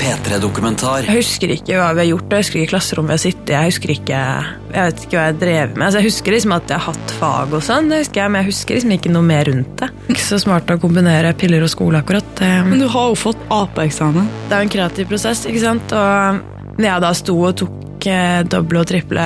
P3-dokumentar. Jeg husker ikke hva vi har gjort, jeg husker ikke klasserommet vi har sittet i. Jeg husker ikke Jeg vet ikke hva jeg drev med. Altså, jeg husker liksom at jeg har hatt fag og sånn, det husker jeg, men jeg husker liksom ikke noe mer rundt det. Ikke så smart å kombinere piller og skole, akkurat. Men du har jo fått A på eksamen. det er jo en kreativ prosess, ikke sant? Og når jeg da sto og tok eh, doble og triple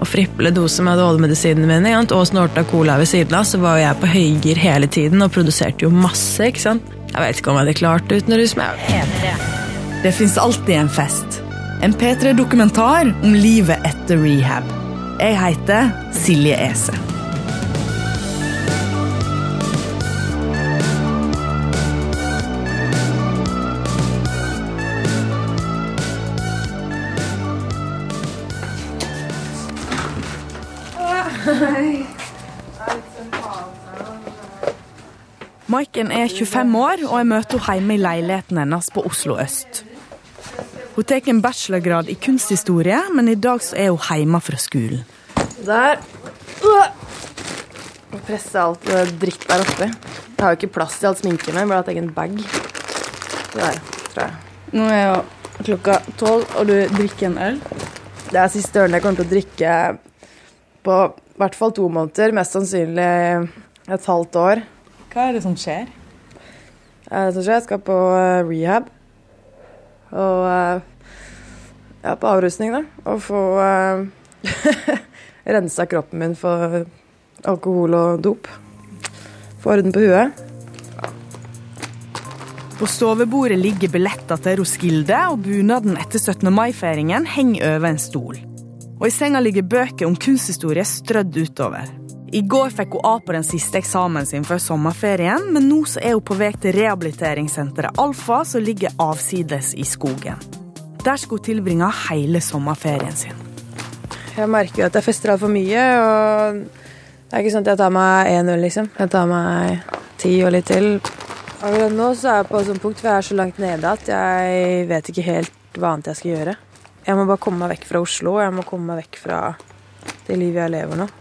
og friple doser med ADHD-medisinene mine og snorta cola ved siden av, så var jo jeg på høygir hele tiden og produserte jo masse. ikke sant? Jeg vet ikke om jeg hadde klart det uten å ruse meg. Det fins alltid en fest. En P3-dokumentar om livet etter rehab. Jeg heter Silje Ese. Maiken er 25 år, og jeg møter henne hjemme i leiligheten hennes på Oslo øst. Hun tar en bachelorgrad i kunsthistorie, men i dag så er hun hjemme fra skolen. Der. Og presse alt dritt der oppe. Jeg har jo ikke plass til alt sminken min, bare hatt egen bag. Der, tror jeg. Nå er jo klokka tolv, og du drikker en øl. Det er siste ølen jeg kommer til å drikke på i hvert fall to måneder. Mest sannsynlig et halvt år. Hva er det som skjer? Eh, Så jeg skal på eh, rehab. Og eh, ja, på avrusning, da. Og få uh, rensa kroppen min for alkohol og dop. Få orden på huet. På stovebordet ligger billetter til Roskilde, og bunaden etter 17. mai-feiringen henger over en stol. Og i senga ligger bøker om kunsthistorie strødd utover. I går fikk hun A på den siste eksamen sin før sommerferien, men nå er hun på vei til rehabiliteringssenteret Alfa, som ligger avsides i skogen. Der skal hun tilbringe hele sommerferien sin. Jeg merker jo at jeg fester altfor mye, og det er ikke sånn at jeg tar meg én øl, liksom. Jeg tar meg ti og litt til. Akkurat nå så er jeg på et sånt punkt hvor jeg er så langt nede at jeg vet ikke helt hva annet jeg skal gjøre. Jeg må bare komme meg vekk fra Oslo, jeg må komme meg vekk fra det livet jeg lever nå.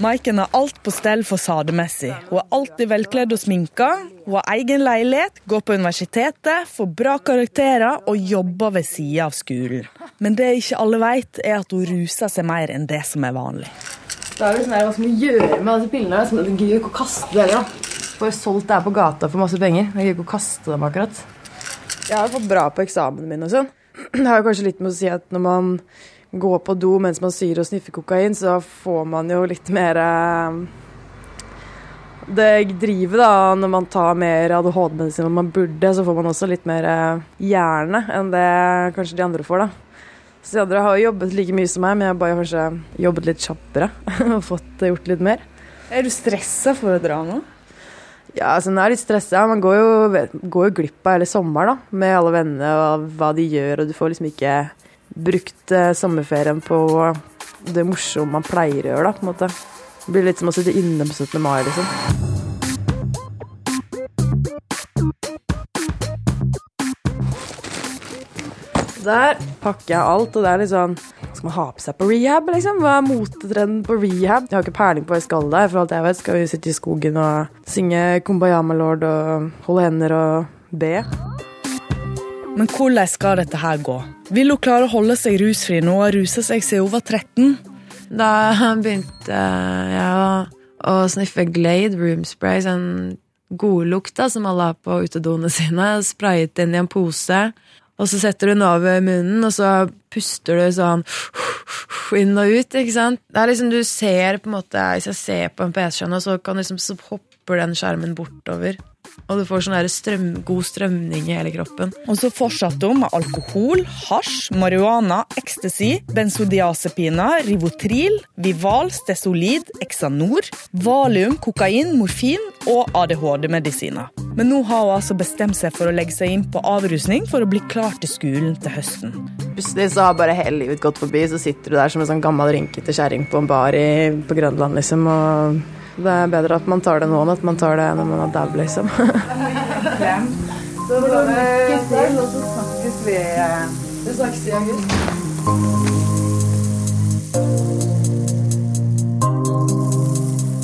Maiken har alt på stell fasademessig. Hun er alltid velkledd og sminka. Hun har egen leilighet, går på universitetet, får bra karakterer og jobber ved sida av skolen. Men det ikke alle vet, er at hun ruser seg mer enn det som er vanlig. Da er det sånn her, Hva skal vi gjøre med disse pillene? Det er gøy ikke å kaste det heller. Får solgt det her på gata for masse penger. Det er gøy ikke å kaste dem akkurat. Jeg har fått bra på eksamen min og sånn. Det har jo kanskje litt med å si at når man går på do mens man syr og sniffer kokain, så får man jo litt mer eh, Det driver da når man tar mer ADHD-medisin enn man burde, så får man også litt mer eh, hjerne enn det kanskje de andre får, da. Så de andre har jo jobbet like mye som meg, men jeg har bare kanskje jobbet litt kjappere og fått gjort litt mer. Er du stressa for å dra nå? Ja, altså, nå er jeg litt stressa. Man går jo, går jo glipp av hele sommeren da, med alle vennene og hva de gjør, og du får liksom ikke brukt eh, sommerferien på det morsomme man pleier å gjøre, da, på en måte. Det blir litt som å sitte inne på 17. mai, liksom. Der pakker jeg alt, og det er litt sånn Skal man ha på seg på rehab, liksom? Hva er motetrenden på rehab? Jeg har ikke peiling på hva jeg skal der. For alt jeg vet, skal vi sitte i skogen og synge Kumbaya Lord og holde hender og be. Men hvordan skal dette her gå? Vil hun klare å holde seg rusfri nå og ruse seg siden hun var 13? Da begynte jeg å, sniffe Glade room spray, sånn godlukt da, som alle har på utedoene sine. Sprayet inn i en pose. Og så setter du den over munnen, og så puster du sånn inn og ut. ikke sant? Det er liksom Du ser på en måte Hvis jeg ser på en PC-skjerm, så liksom, så hopper den skjermen bortover. Og du får sånn strøm, god strømning i hele kroppen. Og så fortsatte hun med alkohol, hasj, marihuana, ecstasy, benzodiazepiner, rivotril, Vival, Stesolid, Exanor, valium, kokain, morfin og ADHD-medisiner. Men nå har hun altså bestemt seg for å legge seg inn på avrusning for å bli klar til skolen til høsten. Plutselig så har bare hele livet gått forbi, så sitter du der som en sånn gammel rynkete kjerring på en bar i, på Grønland, liksom. og det er bedre at man tar det nå enn at man tar det når man er dau, liksom. så lykke og så snakkes vi. Vi snakkes i august.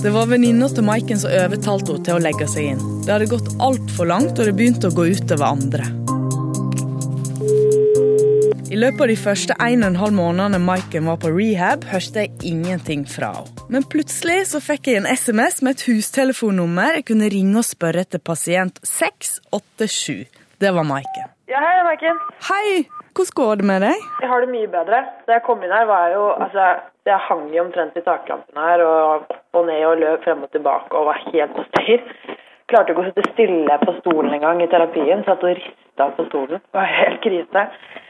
Det var venninna til Maiken som overtalte henne til å legge seg inn. Det hadde gått altfor langt, og det begynte å gå utover andre. I løpet av de første en og en halv månedene Maiken var på rehab, hørte jeg ingenting fra henne. Men plutselig så fikk jeg en SMS med et hustelefonnummer jeg kunne ringe og spørre etter pasient 687. Det var Maiken. Ja, hei, Maiken. Hei! Hvordan går det med deg? Jeg har det mye bedre. Da jeg kom inn her, var jeg jo Altså, jeg hang jo omtrent i taklampen her og opp og ned og løp frem og tilbake og var helt på styr. Klarte ikke å sitte stille på stolen engang i terapien. Satt og rista på stolen. Det var helt krise.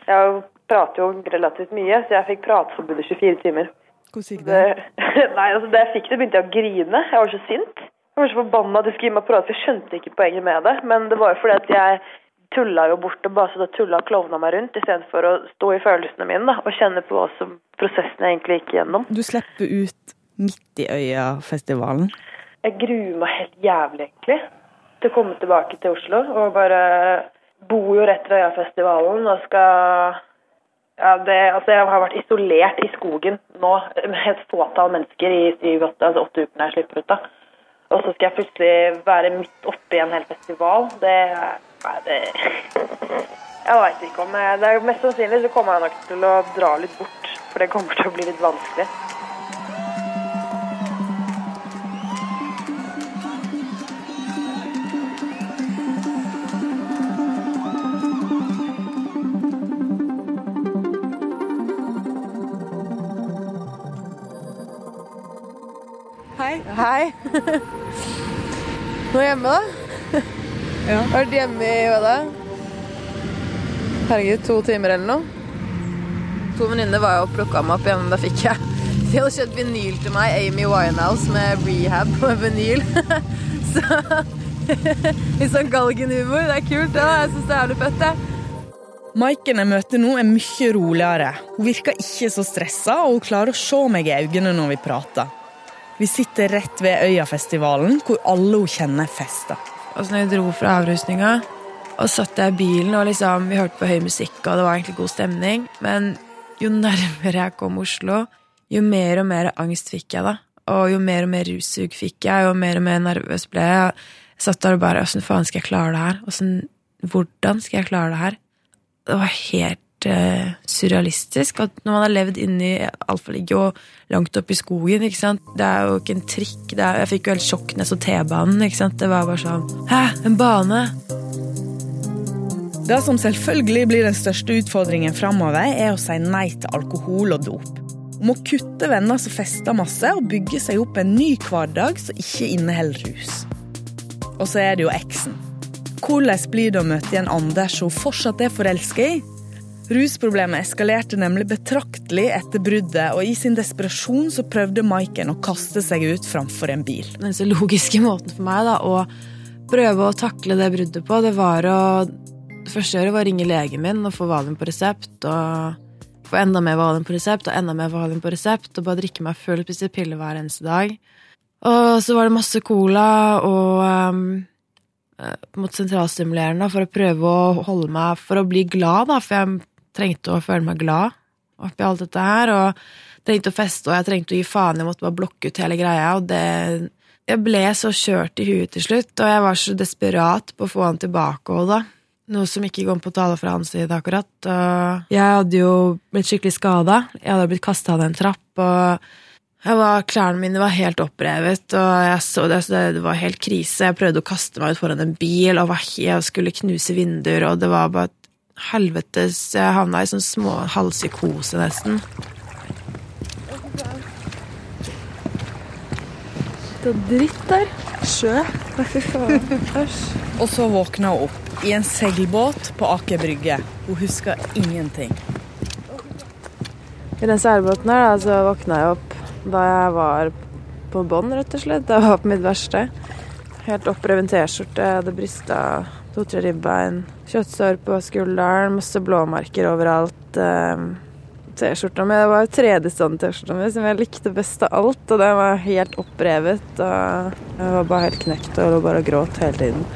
Jeg prater jo relativt mye, så jeg fikk prateforbud i 24 timer. Hvordan gikk det? Det, nei, altså Da jeg fikk det, begynte jeg å grine. Jeg var så sint. Jeg var så forbanna at de skulle gi meg prate, for jeg skjønte ikke poenget med det. Men det var jo fordi at jeg tulla jo bort og bare så da tulla og klovna meg rundt, istedenfor å stå i følelsene mine da, og kjenne på hva som prosessen jeg egentlig gikk gjennom. Du slipper ut midt i Øyafestivalen. Jeg gruer meg helt jævlig, egentlig, til å komme tilbake til Oslo. Og bare bor jo rett ved Øyafestivalen og skal ja, det, altså Jeg har vært isolert i skogen nå med et fåtall mennesker i syv-åtte altså åtte uker når jeg slipper ut. da. Og så skal jeg plutselig være midt oppe i en hel festival. Det er det Jeg veit ikke om jeg, det er Mest sannsynlig så kommer jeg nok til å dra litt bort, for det kommer til å bli litt vanskelig. Hei. Nå er jeg hjemme, da. Ja. Har vært hjemme i hva da? Herregud, to timer eller noe. To venninner var jo og plukka meg opp igjen, da fikk jeg De hadde kjøpt vinyl til meg, Amy Winehouse med rehab på vinyl. Så Litt sånn galgenhumor. Det er kult. Ja. Jeg syns det er jævlig fett, jeg. Maiken jeg møter nå, er mye roligere. Hun virker ikke så stressa, og hun klarer å se meg i øynene når vi prater. Vi sitter rett ved Øyafestivalen, hvor alle hun kjenner, fester. Og så når vi dro fra avrusninga, og satt jeg i bilen, og liksom, vi hørte på høy musikk, og det var egentlig god stemning. Men jo nærmere jeg kom Oslo, jo mer og mer angst fikk jeg, da. Og jo mer og mer russug fikk jeg, jo mer og mer nervøs ble jeg. Jeg satt der og bare Åssen faen skal jeg klare det her? Hvordan skal jeg klare det her? Det var helt eh, surrealistisk. At når man har levd inni Alfaligget og langt oppe i skogen ikke sant? Det er jo ikke en trikk. Er, jeg fikk jo helt sjokk jeg så T-banen. ikke sant? Det var bare sånn Hæ, en bane? Det som selvfølgelig blir den største utfordringen framover, er å si nei til alkohol og dop. Om å kutte venner som fester masse, og bygge seg opp en ny hverdag som ikke inneholder rus. Og så er det jo eksen. Hvordan blir det å møte igjen Anders hun fortsatt er forelska i? Rusproblemet eskalerte nemlig betraktelig etter bruddet, og i sin desperasjon så prøvde Maiken å kaste seg ut framfor en bil. Den eneste logiske måten for meg da, å prøve å takle det bruddet på, det var å Det første jeg var å ringe legen min og få valium på resept. og Få enda mer valium på resept og enda mer valium på resept. Og bare drikke meg full, spise piller hver eneste dag. Og så var det masse cola og um, sentralstimulerende for å prøve å holde meg For å bli glad, da, for jeg trengte å føle meg glad oppi alt dette her. Og trengte å feste, og jeg trengte å gi faen. Jeg måtte bare blokke ut hele greia. Og det Jeg ble så kjørt i huet til slutt, og jeg var så desperat på å få han tilbake og da. Noe som ikke kom på tale fra hans side, akkurat. Og jeg hadde jo blitt skikkelig skada. Jeg hadde blitt kasta av en trapp, og var, klærne mine var helt opprevet, og så det, så det var helt krise. Jeg prøvde å kaste meg ut foran en bil, og var, jeg skulle knuse vinduer, og det var bare helvetes Jeg havna i sånn små halvpsykose, nesten. Det er dritt der. Sjø. Fy faen. Æsj. Og så våkna hun opp i en seilbåt på Aker Brygge. Hun husker ingenting. I den seilbåten her da, så våkna jeg opp da jeg var på bånn, rett og slett. Da jeg var på mitt verste. Helt oppreven T-skjorte, det brista to-tre ribbein, kjøttsår på skulderen, masse blåmerker overalt. eh, T-skjorta mi det var tredje stand T-skjorta mi som jeg likte best av alt. Og den var helt opprevet. Og jeg var bare helt knekt og lå bare og gråt hele tiden.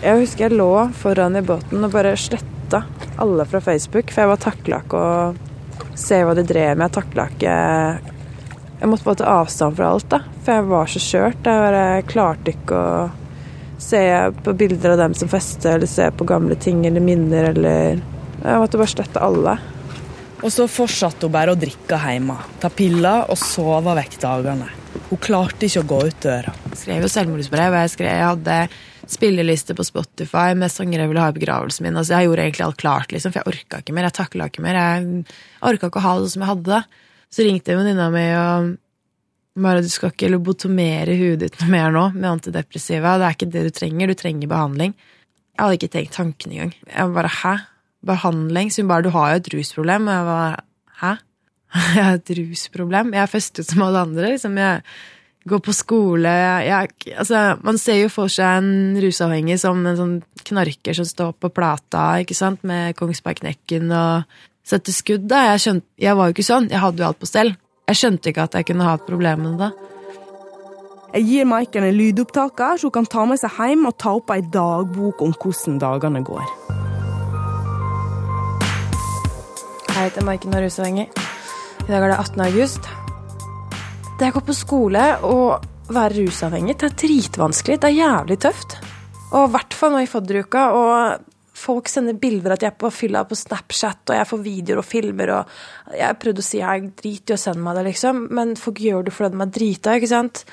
Jeg husker jeg lå foran i båten og bare sletta alle fra Facebook, for jeg var takla ikke å se hva de drev med. Jeg takla ikke Jeg måtte bare ta avstand fra alt, da. For jeg var så skjørt. Jeg bare klarte ikke å se på bilder av dem som fester, eller se på gamle ting eller minner, eller Jeg måtte bare slette alle. Og så fortsatte hun bare å drikke hjemme, ta piller og sove vekk dagene. Hun klarte ikke å gå ut døra. Jeg skrev jo selvmordsbrev. Jeg, skrev, jeg hadde spilleliste på Spotify med sanger jeg ville ha i begravelsen min. Altså, jeg gjorde egentlig alt klart, liksom, for jeg orka ikke mer. Jeg takla ikke mer. Jeg orka ikke å ha det som jeg hadde det. Så ringte venninna mi og bare du skal ikke lobotomere huet ditt noe mer nå med antidepressiva. Det er ikke det du trenger. Du trenger behandling. Jeg hadde ikke tenkt tanken engang. Jeg bare hæ? Behandling? Så hun bare du har jo et rusproblem. Og jeg bare hæ? Jeg har et rusproblem? Jeg er festet som alle andre. liksom. Jeg går på skole jeg, altså, Man ser jo for seg en rusavhengig som en sånn knarker som står på plata ikke sant, med Kongsbergknekken og setter skudd. da. Jeg, skjønte, jeg var jo ikke sånn. Jeg hadde jo alt på stell. Jeg skjønte ikke at jeg kunne ha et problem med det. Jeg gir Maiken en lydopptaker, så hun kan ta med seg hjem og ta opp ei dagbok om hvordan dagene går. Jeg heter Maiken og er rusavhengig. I dag er det 18. august. Det jeg går på skole og være rusavhengig, det er dritvanskelig. Det er jævlig tøft. Og i hvert fall nå i fadderuka. Og folk sender bilder at jeg er på fylla på Snapchat, og jeg får videoer og filmer, og jeg prøvde å si jeg driter i å sende meg det, liksom, men folk gjør det fordi de er drita, ikke sant.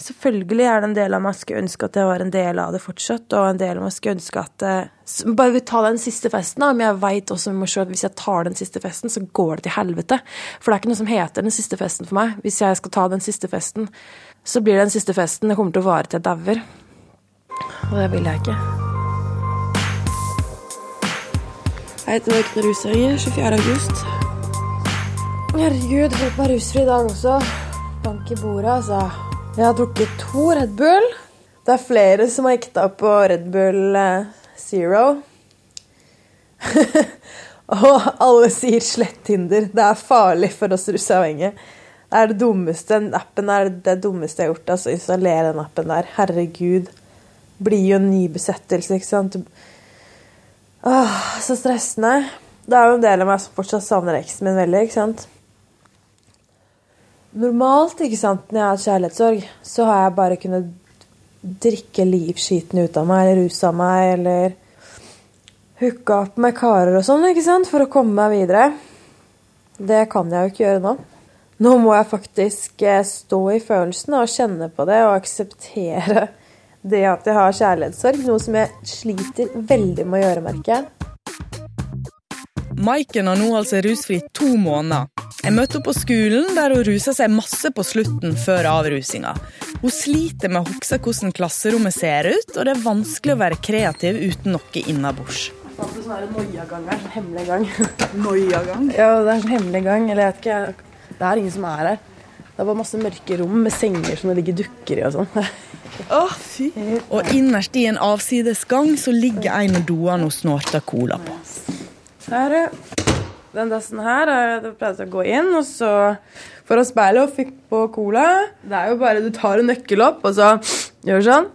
Selvfølgelig er det en del av meg skulle ønske at jeg var en del av det fortsatt, og en del av meg skulle ønske at jeg bare vi tar den siste festen, da. Men jeg veit også at hvis jeg tar den siste festen, så går det til helvete. For det er ikke noe som heter den siste festen for meg. Hvis jeg skal ta den siste festen, så blir det den siste festen. Det kommer til å vare til jeg dauer. Og det vil jeg ikke. Jeg heter på Rusøye, 24. august. Herregud, holdt meg rusfri i dag også. Bank i bordet, altså. Jeg har drukket to Red Bull. Det er flere som har ekta på Red Bull eh, Zero. og alle sier 'slett Tinder'. Det er farlig for oss rusavhengige. Det er det dummeste. Den appen er det dummeste jeg har gjort. Altså, installer den appen der. Herregud. Blir jo en ny besettelse, ikke sant. Åh, så stressende. Det er jo en del av meg som fortsatt savner eksen min veldig, ikke sant. Normalt, ikke sant, når jeg har hatt kjærlighetssorg, så har jeg bare kunnet drikke livskiten ut av meg, eller ruse av meg, eller hooke opp med karer og sånn, ikke sant, for å komme meg videre. Det kan jeg jo ikke gjøre nå. Nå må jeg faktisk eh, stå i følelsene og kjenne på det og akseptere det at jeg har kjærlighetssorg, noe som jeg sliter veldig med å gjøre, merker jeg. Maiken har nå altså rusfri to måneder. Jeg møtte henne på skolen, der hun rusa seg masse på slutten før avrusinga. Hun sliter med å huske hvordan klasserommet ser ut, og det er vanskelig å være kreativ uten noe innabords. Noiagang her, sånn hemmelig gang. Noiagang? Ja, det er sånn hemmelig gang. Eller jeg vet ikke, det er ingen som er her. Det er bare masse mørke rom med senger som det ligger dukker i og sånn. Fy. Og innerst i en avsides gang så ligger en av doene hun snorter cola på. Her er den dassen her. Det pleide å gå inn, og så foran speilet og fikk på cola. Det er jo bare du tar en nøkkel opp, og så gjør sånn.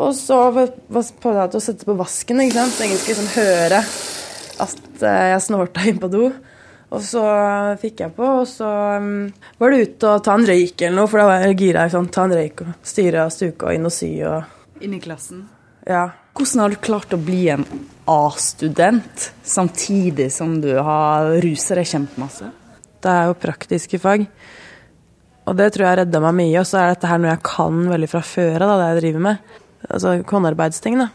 Og så prøvde jeg å sette på vasken, ikke sant? så ingen skulle liksom høre at jeg snorta inn på do. Og så fikk jeg på, og så um, var det ute og ta en røyk eller noe, for da var jeg gira. Sånn, ta en røyk og styre og stuke og inn og sy og Inn i klassen? Ja. Hvordan har du klart å bli en A-student samtidig som du har rusa deg kjempemasse? Det er jo praktiske fag. Og det tror jeg redda meg mye. Og så er dette her noe jeg kan veldig fra før av, det jeg driver med. Altså håndarbeidsting. da.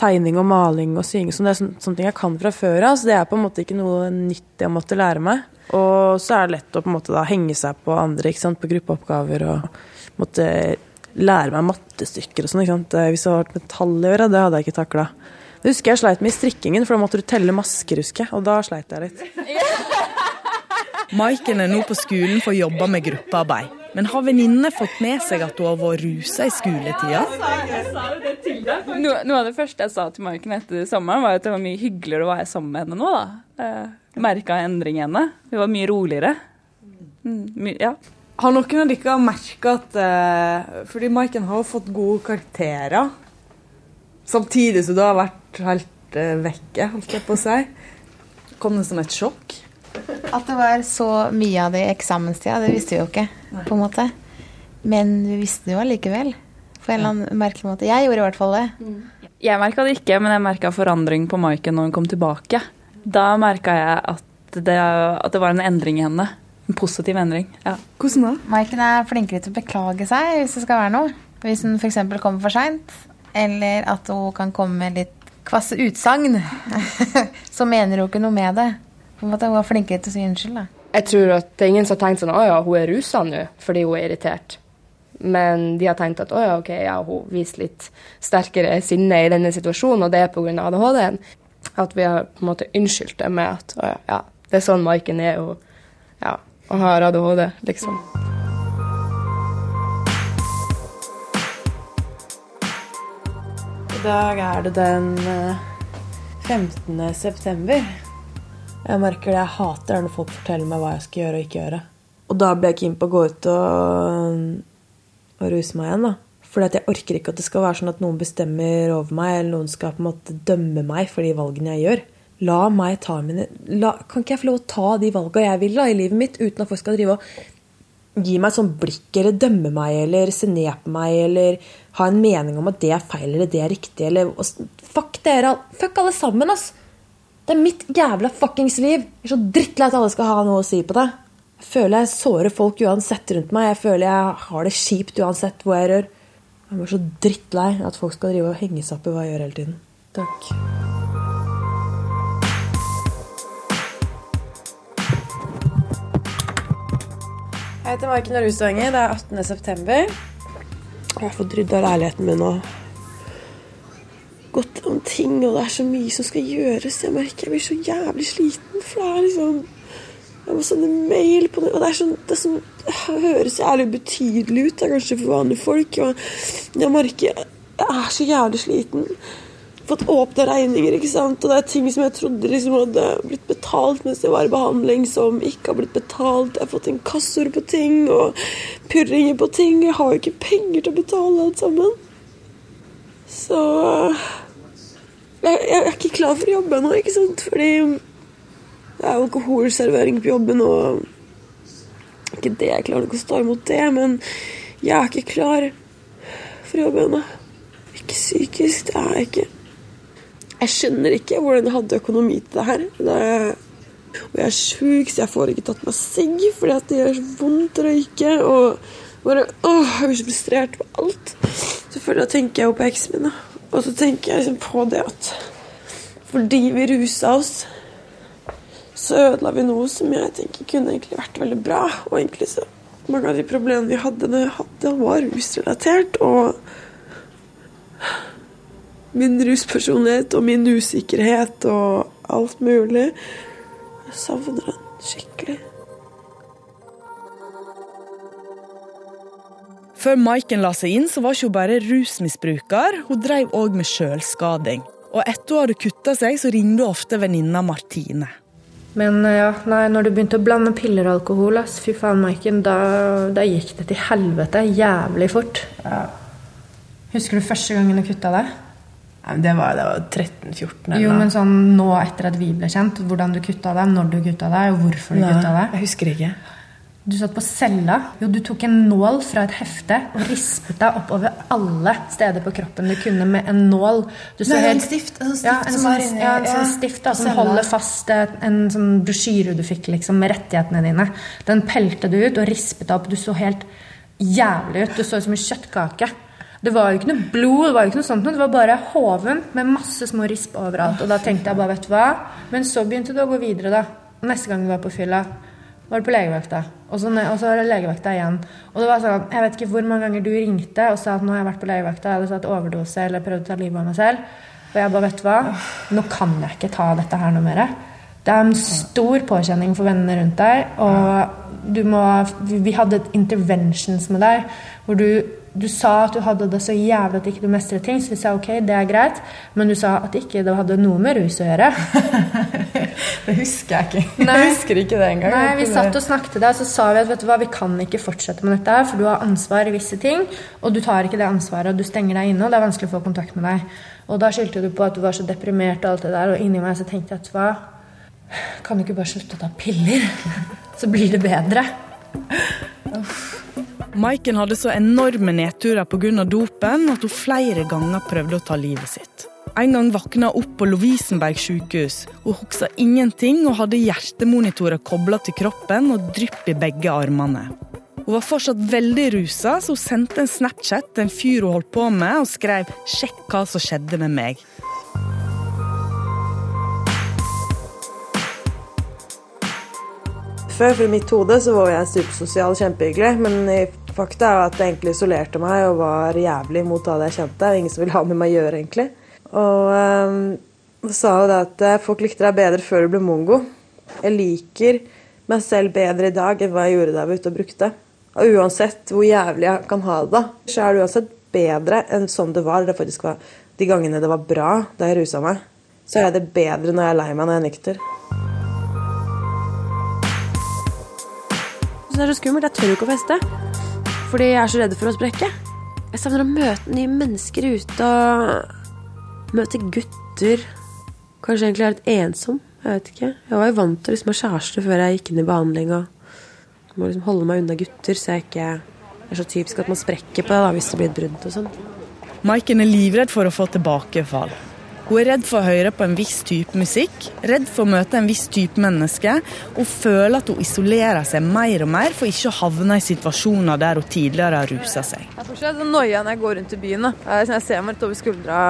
Tegning og maling og sying. Så det er sånne, sånne ting jeg kan fra før av. Så det er på en måte ikke noe nytt jeg måtte lære meg. Og så er det lett å på en måte da henge seg på andre, ikke sant, på gruppeoppgaver og måtte lære meg mattestykker og sånn. Hvis det hadde vært metall i øret, det hadde jeg ikke takla. Det husker jeg sleit med i strikkingen, for da måtte du telle masker, husker jeg. Og da sleit jeg litt. Maiken er nå på skolen for å jobbe med gruppearbeid. Men har venninnene fått med seg at hun har vært rusa i skoletida? No, noe av det første jeg sa til Maiken etter sommeren, var at det var mye hyggeligere å være sammen med henne nå. da. Jeg merka endring i henne. Hun var mye roligere. Mm, my, ja. Har noen av dere merka at uh, Fordi Maiken har jo fått gode karakterer. Samtidig som du har vært helt uh, vekke, holdt jeg på å si. Kom det som et sjokk? At det var så mye av det i eksamenstida, det visste vi jo ikke. på en måte. Men vi visste det jo allikevel. På en eller annen merkelig måte. Jeg gjorde i hvert fall det. Jeg merka det ikke, men jeg merka forandring på Maiken når hun kom tilbake. Da merka jeg at det, at det var en endring i henne. En positiv endring. ja. Hvordan da? Maiken er flinkere til å beklage seg hvis det skal være noe. Hvis hun f.eks. kommer for seint, eller at hun kan komme med litt kvasse utsagn, så mener hun ikke noe med det. På en måte, Hun er flinkere til å si unnskyld. da. Jeg tror at det er ingen som har tenkt sånn å ja, hun er rusa nå fordi hun er irritert. Men de har tenkt at å ja, ok, ja, hun viser litt sterkere sinne i denne situasjonen, og det er pga. ADHD-en. At vi har på en måte unnskyldt det med at å ja, ja, det er sånn Maiken er, og, ja, og har ADHD, liksom. I dag er det den eh, 15. september. Jeg merker det jeg hater det når folk forteller meg hva jeg skal gjøre og ikke gjøre. Og da blir jeg keen på å gå ut og, og ruse meg igjen. da. Fordi at jeg orker ikke at det skal være sånn at noen bestemmer over meg, eller noen skal på en måte dømme meg for de valgene jeg gjør. La meg ta mine la, Kan ikke jeg få lov å ta de valgene jeg vil da, i livet mitt, uten at folk skal drive og gi meg sånn blikk eller dømme meg eller se ned på meg eller ha en mening om at det er feil eller det er riktig eller Fuck dere! Fuck alle sammen, ass! Det er mitt jævla fuckings liv! Jeg er så drittlei at alle skal ha noe å si på det. Jeg føler jeg sårer folk uansett rundt meg. Jeg føler jeg har det kjipt uansett hvor jeg rør. Jeg bare så drittlei at folk skal drive og henge seg opp i hva jeg gjør hele tiden. Takk. Jeg heter Maiken Rustange. Det er 18. september. Jeg har fått rydda leiligheten min og gått om ting, og det er så mye som skal gjøres. Jeg merker jeg blir så jævlig sliten, for det er liksom Jeg må sende mail på det, og det er sånn Det, sånn, det høres jævlig ubetydelig ut, det er kanskje for vanlige folk, og jeg merker jeg er så jævlig sliten. Fått åpne regninger, ikke sant, og det er ting som jeg trodde liksom hadde blitt betalt mens jeg var i behandling, som ikke har blitt betalt. Jeg har fått inkassoer på ting og purringer på ting. Jeg har jo ikke penger til å betale alt sammen. Så jeg, jeg er ikke klar for å jobbe ennå, ikke sant? Fordi det er alkoholservering på jobben, og ikke det jeg klarer å stå imot det, men jeg er ikke klar for å jobbe ennå. Ikke psykisk, det er jeg ikke. Jeg skjønner ikke hvordan jeg hadde økonomi til det her. Det er, og jeg er sjuk, så jeg får ikke tatt meg sigg fordi at det gjør så vondt å røyke. Og bare, åh, jeg blir så frustrert på alt. Selvfølgelig tenker jeg jo på eksen min, da. Og så tenker jeg liksom på det at fordi vi rusa oss, så ødela vi noe som jeg tenker kunne egentlig vært veldig bra. Og egentlig så mange av de problemene vi hadde, når jeg hadde var rusrelatert. Og min ruspersonlighet og min usikkerhet og alt mulig. Jeg savner den skikkelig. Før Maiken la seg inn, så var ikke hun bare rusmisbruker, hun drev òg med sjølskading. Og etter hun hadde kutta seg, så ringte hun ofte venninna Martine. Men eh, ja, nei, når du begynte å blande piller og alkohol, ass, fy faen, Maiken, da, da gikk det til helvete jævlig fort. Husker du første gangen du kutta deg? Ja, det var, det var 13-14 Jo, men sånn nå etter at vi ble kjent, hvordan du kutta deg, når du kutta deg, og hvorfor du Nei, kutta deg. jeg husker ikke. Du satt på cella. Jo, du tok en nål fra et hefte og rispet deg oppover alle steder på kroppen du kunne med en nål. Du så Nei, en helt- stift, en stift ja, en som sånn, ja, en sånn stift da, som holder fast eh, en sånn brosjyre du fikk liksom, med rettighetene dine. Den pelte du ut og rispet deg opp. Du så helt jævlig ut. Du så ut som en kjøttkake. Det var jo ikke noe blod, det var jo ikke noe sånt, det var bare hoven med masse små risp overalt. Og da tenkte jeg bare, vet du hva? Men så begynte du å gå videre, da. Neste gang du var på fylla, var det på legevakta. Og så, og så var det legevakta igjen. Og det var sånn, jeg vet ikke hvor mange ganger du ringte og sa at nå har jeg vært på legevakta, hadde tatt overdose eller prøvd å ta livet av meg selv. Og jeg bare, vet du hva? Nå kan jeg ikke ta dette her noe mer. Det er en stor påkjenning for vennene rundt deg, og du må Vi vi hadde et interventions med deg hvor du du sa at du hadde det så jævlig at ikke du mestret ting, så vi sa ok, det er greit, men du sa at ikke det hadde noe med rus å gjøre. Det husker jeg ikke. Nei. Jeg husker ikke det engang. Nei, vi satt og snakket til deg, så sa vi at vet du hva, vi kan ikke fortsette med dette her, for du har ansvar i visse ting, og du tar ikke det ansvaret, og du stenger deg inne, og det er vanskelig å få kontakt med deg. Og da skyldte du på at du var så deprimert og alt det der, og inni meg så tenkte jeg, at hva, kan du ikke bare slutte å ta piller? Så blir det bedre. Maiken hadde så enorme nedturer pga. dopen at hun flere ganger prøvde å ta livet sitt. En gang våkna hun opp på Lovisenberg sykehus. Hun huska ingenting og hadde hjertemonitorer kobla til kroppen og drypp i begge armene. Hun var fortsatt veldig rusa, så hun sendte en Snapchat til en fyr hun holdt på med, og skrev 'sjekk hva som skjedde med meg'. Før, for i mitt hode, så var jeg supersosial kjempehyggelig, men fakta er at jeg egentlig isolerte meg og var jævlig mot det jeg kjente. Ingen som ville ha med meg å gjøre, egentlig. Og um, sa jo det at eh, folk likte deg bedre før du ble mongo. Jeg liker meg selv bedre i dag enn hva jeg gjorde da jeg var ute og brukte. Og uansett hvor jævlig jeg kan ha det, så er det uansett bedre enn sånn det var. Det faktisk var de gangene det var bra da jeg rusa meg. Så er det bedre når jeg er lei meg når jeg er nykter. Det er så skummelt. Jeg tør ikke å feste. Fordi jeg er så redd for å sprekke. Jeg savner å møte nye mennesker ute og møte gutter. Kanskje egentlig er litt ensom. Jeg vet ikke. Jeg var jo vant til liksom å ha kjæreste før jeg gikk inn i behandling. Og må liksom holde meg unna gutter, så jeg ikke er så typisk at man sprekker på det da, hvis det blir et brudd og sånn. Maiken er livredd for å få tilbakefall. Hun er redd for å høre på en viss type musikk, redd for å møte en viss type menneske, og føler at hun isolerer seg mer og mer for ikke å havne i situasjoner der hun tidligere har rusa seg. Jeg får ikke sånn noia når jeg går rundt i byen. Jeg ser meg litt over skuldra.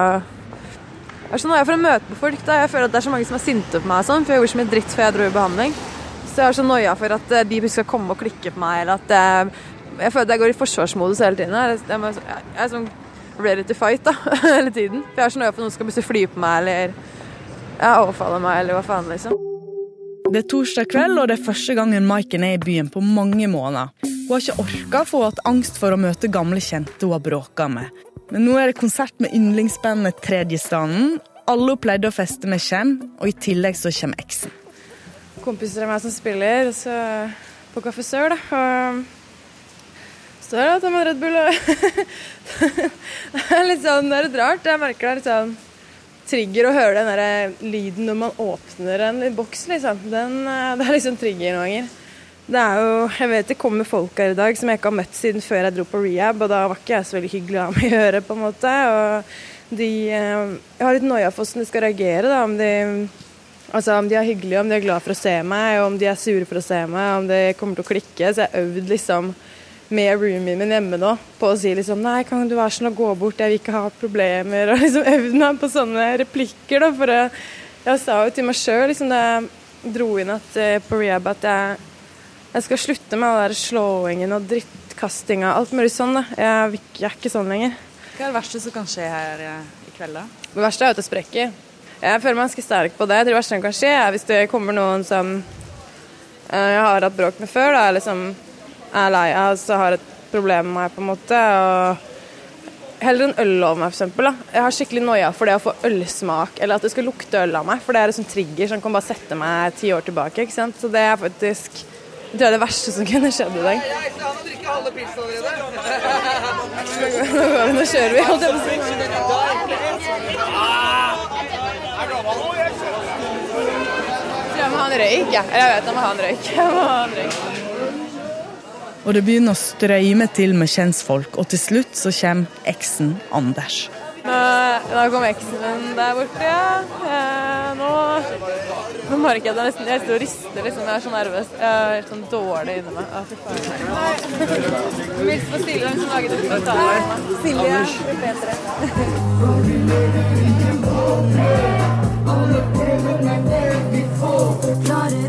Jeg er så noia for å møte på folk. Da. Jeg føler at det er så mange som er sinte på meg, sånn, for jeg gjorde så mye dritt før jeg dro i behandling. Så jeg er så noia for at eh, de skal komme og klikke på meg, eller at eh, jeg føler at jeg går i forsvarsmodus hele tiden. Jeg er sånn ready to fight da, hele tiden. For jeg er så nøye for at noen skal plutselig fly på meg eller ja, overfalle meg, eller hva faen, liksom. Det er torsdag kveld, og det er første gangen Maiken er i byen på mange måneder. Hun har ikke orka få hatt angst for å møte gamle kjente hun har bråka med. Men nå er det konsert med yndlingsbandet Tredjestanden. Alle hun pleide å feste med, kommer, og i tillegg så kommer eksen. Kompiser av meg som spiller så på Kaffe Sør, da. Og står at tar har Red Bull Det er litt sånn, det er litt rart. Jeg merker det er litt sånn trigger å høre den der lyden når man åpner en boks, liksom. Den, eh, det er liksom trigger noen ganger. Det er jo, Jeg vet det kommer folk her i dag som jeg ikke har møtt siden før jeg dro på rehab, og da var ikke jeg så veldig hyggelig av meg å gjøre, på en måte. Og de eh, Jeg har litt noia for hvordan de skal reagere, da. Om de, altså, om de er hyggelige, om de er glad for å se meg, om de er sure for å se meg, om de kommer til å klikke. Så jeg har øvd liksom med roomien min hjemme nå på å si liksom Nei, kan du være sånn å gå bort, jeg vil ikke ha problemer. Og liksom øvd meg på sånne replikker, da. For jeg, jeg sa jo til meg sjøl liksom, da jeg dro inn at, uh, på rehab at jeg, jeg skal slutte med all den slåingen og drittkastinga. Alt mulig sånn. da. Jeg, jeg, er ikke sånn lenger. Hva er det verste som kan skje her eh, i kveld, da? Det verste er at det sprekker. Jeg føler meg ganske sterk på det. Det verste som kan skje, er hvis det kommer noen som uh, jeg har hatt bråk med før. da, liksom er lei av så har et problem med meg, på en måte. og Heller en øl over meg, f.eks. Jeg har skikkelig noia for det å få ølsmak, eller at det skal lukte øl av meg. For det er en sånn trigger som kan bare sette meg ti år tilbake. ikke sant? Så det er faktisk det tror jeg det verste som kunne skjedd i dag. Nå kjører vi, holdt jeg på å si. Jeg må ha en røyk, jeg. Jeg vet jeg må ha en røyk. Jeg må ha en røyk. Og det begynner å strøyme til med kjentfolk, og til slutt så kommer eksen Anders. Nå kom eksen min der borte, ja. Eh, nå, nå merker jeg at jeg nesten jeg står og rister, liksom. Jeg er så nervøs. Jeg er helt sånn dårlig inni meg. Fy faen. Hils på Silje, hun som laget dokumentaren. Silje. Petre. Klarer å poppe,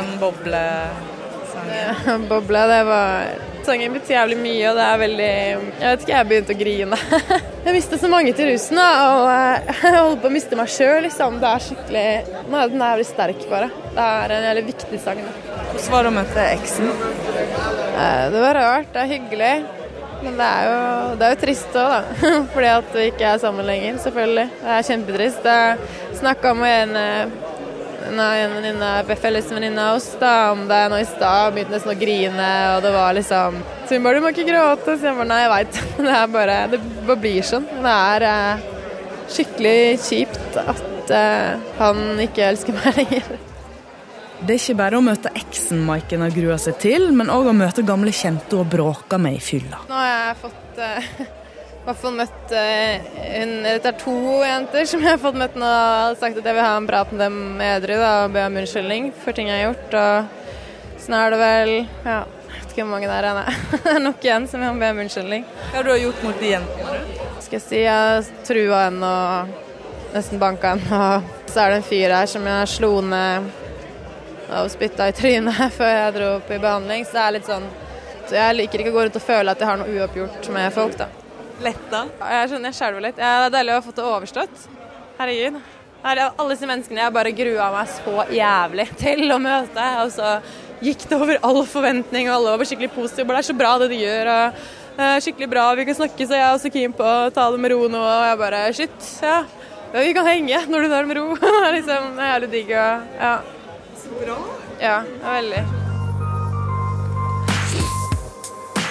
å høre den boblesangen? Bobla, det var Sangen betyr jævlig mye, og det er veldig Jeg vet ikke, jeg begynte å grine. Jeg mistet så mange til rusen, og eh, jeg holder på å miste meg sjøl, liksom. Det er skikkelig Nå er jævlig sterk, bare. Det er en jævlig viktig sang. Da. Hvordan var det å møte eksen? Eh, Det var rart, det er hyggelig. Men det er jo, det er jo trist òg, da. Fordi at vi ikke er sammen lenger, selvfølgelig. Det er kjempetrist. Jeg snakka med en, eh, en en venninne, felles venninne av oss da, om det nå i stad. Begynte nesten å grine, og det var liksom Så hun bare 'Du må ikke gråte'. Så jeg bare 'Nei, jeg veit'. Det er bare Det bare blir sånn. Det er eh, skikkelig kjipt at eh, han ikke elsker meg lenger. Det er ikke bare å møte eksen Maiken har grua seg til, men òg å møte gamle kjente og bråka med i fylla. Nå har jeg fått eh, hvert fall møtt eh, en, Dette er to jenter som jeg har fått møtt nå og sagt at jeg vil ha en prat med dem edru da, og be om unnskyldning for ting jeg har gjort. Og sånn er det vel ja, Jeg vet ikke hvor mange der er. nei. Det er nok igjen som jeg må be om unnskyldning. Hva har du gjort mot de jentene? Skal jeg si jeg har trua henne og nesten banka henne. Og så er det en fyr her som jeg slo ned og spytta i trynet før jeg dro opp i behandling. Så det er litt sånn så Jeg liker ikke å gå rundt og føle at jeg har noe uoppgjort med folk, da. Letta? Jeg skjønner, jeg skjelver litt. Det er deilig å ha fått det overstått. Herregud. Her er alle disse menneskene jeg bare grua meg så jævlig til å møte. Og så gikk det over all forventning, og alle var skikkelig positive. Det er så bra det de gjør. og er Skikkelig bra, vi kan snakke, så jeg er også keen på å ta det med ro nå. Og jeg bare shit, ja. ja vi kan henge når du tar det med ro. Det er liksom, jævlig digg. Og, ja. Så bra. ja, veldig.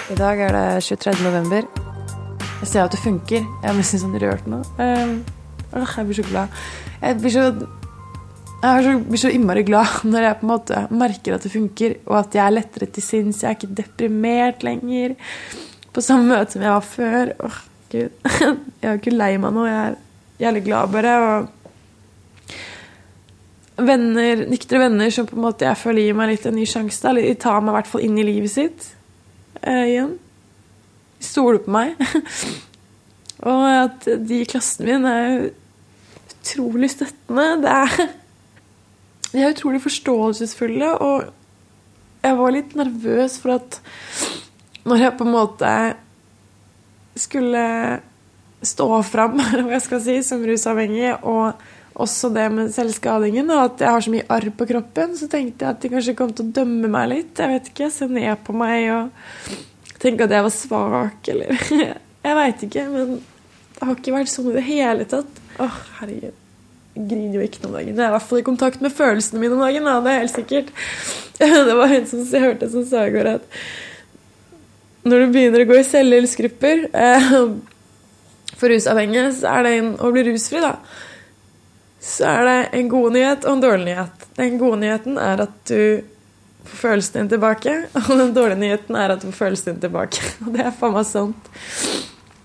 I dag er det 23. november. Jeg ser at det funker. Jeg nesten sånn rørt nå. Uh, jeg blir så glad. Jeg blir så, jeg så, blir så innmari glad når jeg på en måte merker at det funker, og at jeg er lettere til sinns. Jeg er ikke deprimert lenger. På samme måte som jeg var før. Åh, Gud. Jeg er ikke lei meg nå. Jeg er jævlig glad, bare. Og venner, nyktre venner som på en måte jeg føler gir meg litt en ny sjanse. De tar meg i hvert fall inn i livet sitt uh, igjen. Stoler på meg. og at de i klassen min er utrolig støttende. Det er, de er utrolig forståelsesfulle, og jeg var litt nervøs for at når jeg på en måte skulle stå fram, hva jeg skal si, som rusavhengig, og også det med selvskadingen, og at jeg har så mye arr på kroppen, så tenkte jeg at de kanskje kom til å dømme meg litt. Jeg vet ikke, se ned på meg og tenke at jeg var svak, eller Jeg veit ikke, men det har ikke vært sånn i det hele tatt. Åh, herregud. Jeg griner jo ikke om dagen. Jeg er i hvert fall i kontakt med følelsene mine om dagen. Da. Det er helt sikkert. Det var en som jeg hørte som sa i går at når du begynner å gå i selvhjelpsgrupper eh, for rusavhengige, så er det en, å bli rusfri, da. Så er det en god nyhet og en dårlig nyhet. Den gode nyheten er at du får følelsene dine tilbake, og den dårlige nyheten er at du får følelsene dine tilbake. Og det er faen meg sant.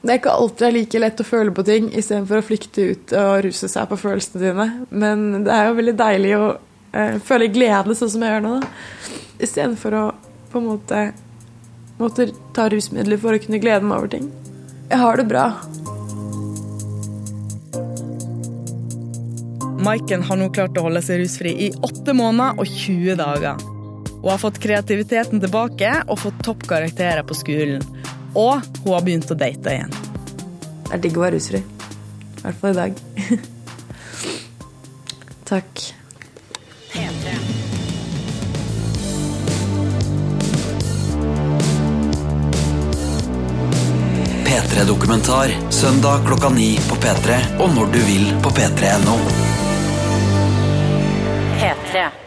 Det er ikke alltid det er like lett å føle på ting istedenfor å flykte ut og ruse seg på følelsene dine. Men det er jo veldig deilig å eh, føle glede sånn som jeg gjør nå. da. Istedenfor å på en måte måtte ta rusmidler for å kunne glede meg over ting. Jeg har det bra. Maiken har nå klart å holde seg rusfri i åtte måneder og 20 dager. Hun har fått kreativiteten tilbake og fått toppkarakterer på skolen. Og hun har begynt å date igjen. Det er digg å være rusfri. I hvert fall i dag. Takk. P3-dokumentar søndag klokka ni på P3 og når du vil på p3.no. P3.